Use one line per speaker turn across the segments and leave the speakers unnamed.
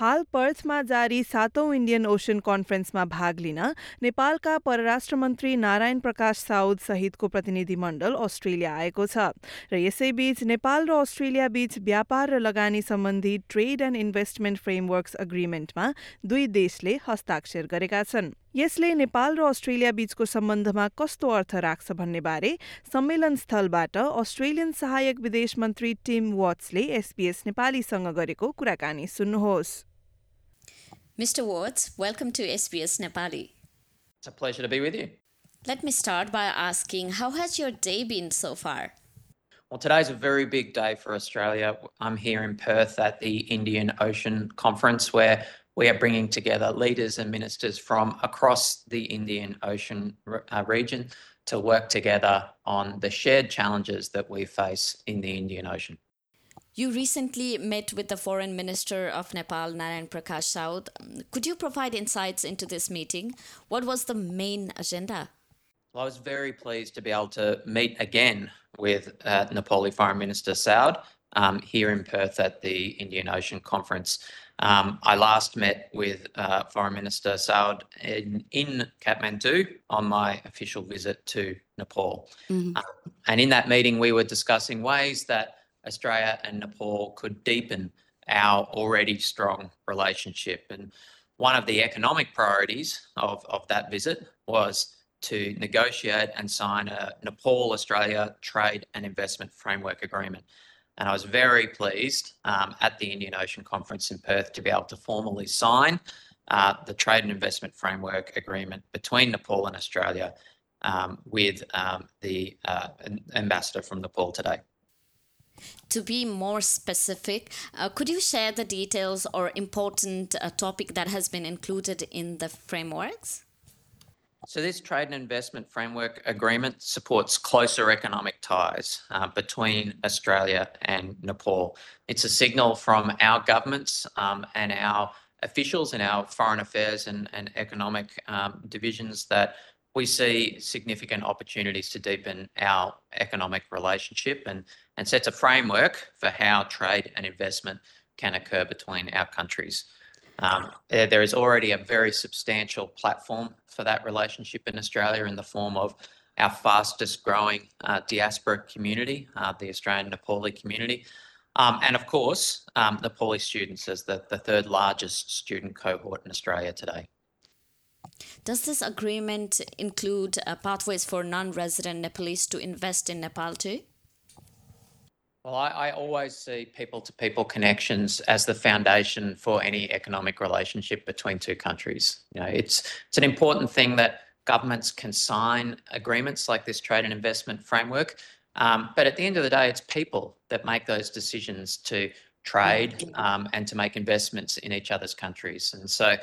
हाल पर्थमा जारी सातौं इन्डियन ओसन कन्फरेन्समा भाग लिन नेपालका परराष्ट्र मन्त्री नारायण प्रकाश साउद सहितको प्रतिनिधिमण्डल अस्ट्रेलिया आएको छ र यसैबीच नेपाल र अस्ट्रेलिया बीच व्यापार र लगानी सम्बन्धी ट्रेड एन्ड इन्भेस्टमेन्ट फ्रेमवर्क्स अग्रिमेन्टमा दुई देशले हस्ताक्षर गरेका छन्। यसले नेपाल र अस्ट्रेलिया बीचको सम्बन्धमा कस्तो अर्थ राख्छ भन्ने बारे सम्मेलन स्थलबाट अस्ट्रेलियन सहायक विदेश मन्त्री टिम वाट्सले एसपीएस नेपालीसँग गरेको कुराकानी सुन्नुहोस्।
Mr. Watts, welcome to SBS Nepali.
It's a pleasure to be with you.
Let me start by asking how has your day been so far?
Well, today's a very big day for Australia. I'm here in Perth at the Indian Ocean Conference where we are bringing together leaders and ministers from across the Indian Ocean uh, region to work together on the shared challenges that we face in the Indian Ocean.
You recently met with the Foreign Minister of Nepal, Narayan Prakash Saud. Could you provide insights into this meeting? What was the main agenda?
Well, I was very pleased to be able to meet again with uh, Nepali Foreign Minister Saud um, here in Perth at the Indian Ocean Conference. Um, I last met with uh, Foreign Minister Saud in, in, Kathmandu on my official visit to Nepal. Mm-hmm. Um, and in that meeting, we were discussing ways that Australia and Nepal could deepen our already strong relationship. And one of the economic priorities of, of that visit was to negotiate and sign a Nepal Australia Trade and Investment Framework Agreement. And I was very pleased um, at the Indian Ocean Conference in Perth to be able to formally sign uh, the Trade and Investment Framework Agreement between Nepal and Australia um, with um, the uh, ambassador from Nepal today.
To be more specific, uh, could you share the details or important uh, topic that has been included in the frameworks?
So, this trade and investment framework agreement supports closer economic ties uh, between Australia and Nepal. It's a signal from our governments um, and our officials in our foreign affairs and, and economic um, divisions that we see significant opportunities to deepen our economic relationship and, and sets a framework for how trade and investment can occur between our countries. Um, there, is already a very substantial platform for that relationship in Australia in the form of our fastest growing uh, diaspora community, uh, the Australian Nepali community. Um, and of course, um, Nepali students as the, the third largest student cohort in Australia today.
Does this agreement include uh, pathways for non resident Nepalese to invest in Nepal too?
Well, I, I always see people to people connections as the foundation for any economic relationship between two countries. You know, it's it's an important thing that governments can sign agreements like this trade and investment framework. Um, but at the end of the day, it's people that make those decisions to trade um, and to make investments in each other's countries. And so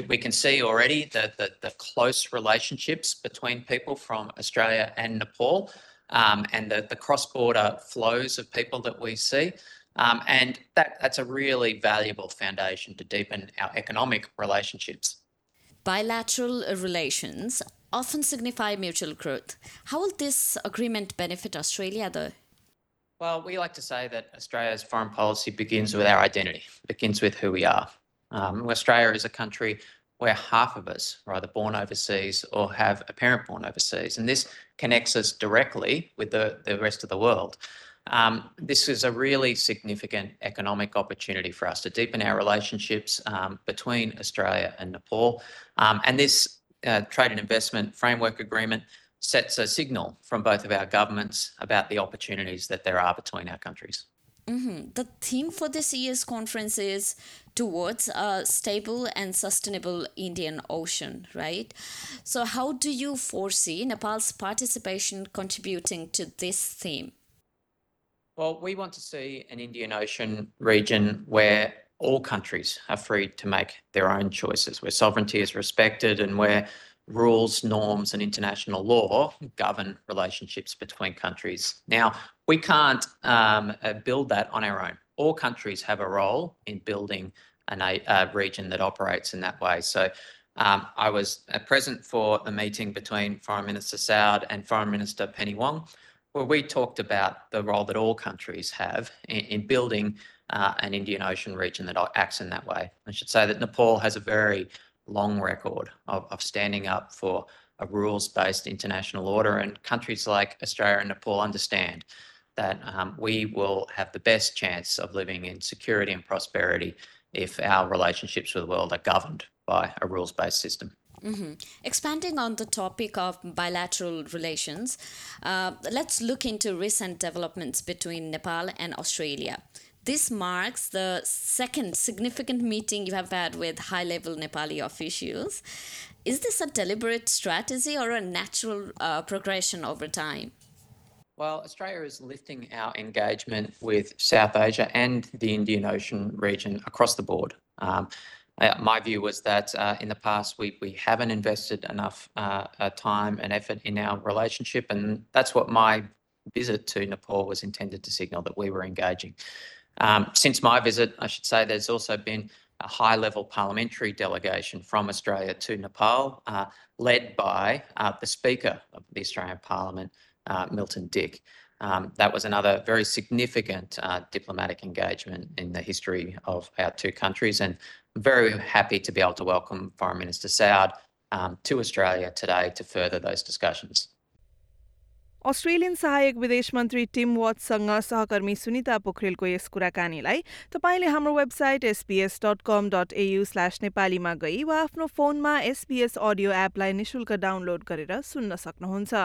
we, can see already the, close relationships between people from Australia and Nepal um, and the, the cross-border flows of people that we see. Um, and that's a really valuable foundation to deepen our economic relationships.
Bilateral relations often signify mutual growth. How will this agreement benefit Australia, though?
Well, we like to say that Australia's foreign policy begins with our identity, begins with who we are. Um, Australia is a country where half of us are either born overseas or have a parent born overseas, and this connects us directly with the, the rest of the world. Um, this is a really significant economic opportunity for us to deepen our relationships um, between Australia and Nepal. Um, and this uh, trade and investment framework agreement sets a signal from both of our governments about the opportunities that there are between our countries.
Mm-hmm. The theme for this year's conference is towards a stable and sustainable Indian Ocean, right? So, how do you foresee Nepal's participation contributing to this theme?
Well, we want to see an Indian Ocean region where all countries are free to make their own choices, where sovereignty is respected and where rules, norms, and international law govern relationships between countries. Now, we can't um, uh, build that on our own. All countries have a role in building an, a region that operates in that way. So, Um, I was uh, present for the meeting between Foreign Minister Saud and Foreign Minister Penny Wong, where we talked about the role that all countries have in, in building uh, an Indian Ocean region that acts in that way. I should say that Nepal has a very long record of, of standing up for a rules-based international order, and countries like Australia and Nepal understand that um, we will have the best chance of living in security and prosperity if our relationships with the world are governed by a rules based system.
Mm-hmm. Expanding on the topic of bilateral relations, uh, let's look into recent developments between Nepal and Australia. This marks the second significant meeting you have had with high level Nepali officials. Is this a deliberate strategy or a natural uh, progression over time?
Well, Australia is lifting our engagement with South Asia and the Indian Ocean region across the board. Um, uh, my view was that uh, in the past we we haven't invested enough uh, uh, time and effort in our relationship, and that's what my visit to Nepal was intended to signal that we were engaging. Um, since my visit, I should say there's also been a high-level parliamentary delegation from Australia to Nepal, uh, led by the Speaker of the Australian Parliament, uh, Milton Dick. Um, that was another very significant uh, diplomatic engagement in the history of our two countries. And very happy to be able to welcome Foreign Minister Saud um, to Australia today to further those discussions.
Australian सहायक विदेश मन्त्री Tim वाटसँग सहकर्मी Sunita पोखरेलको yes कुराकानीलाई तपाईँले हाम्रो website SBS dot com dot AU slash नेपालीमा गई वा आफ्नो फोनमा एसबिएस अडियो एपलाई निशुल्क डाउनलोड गरेर सुन्न सक्नुहुन्छ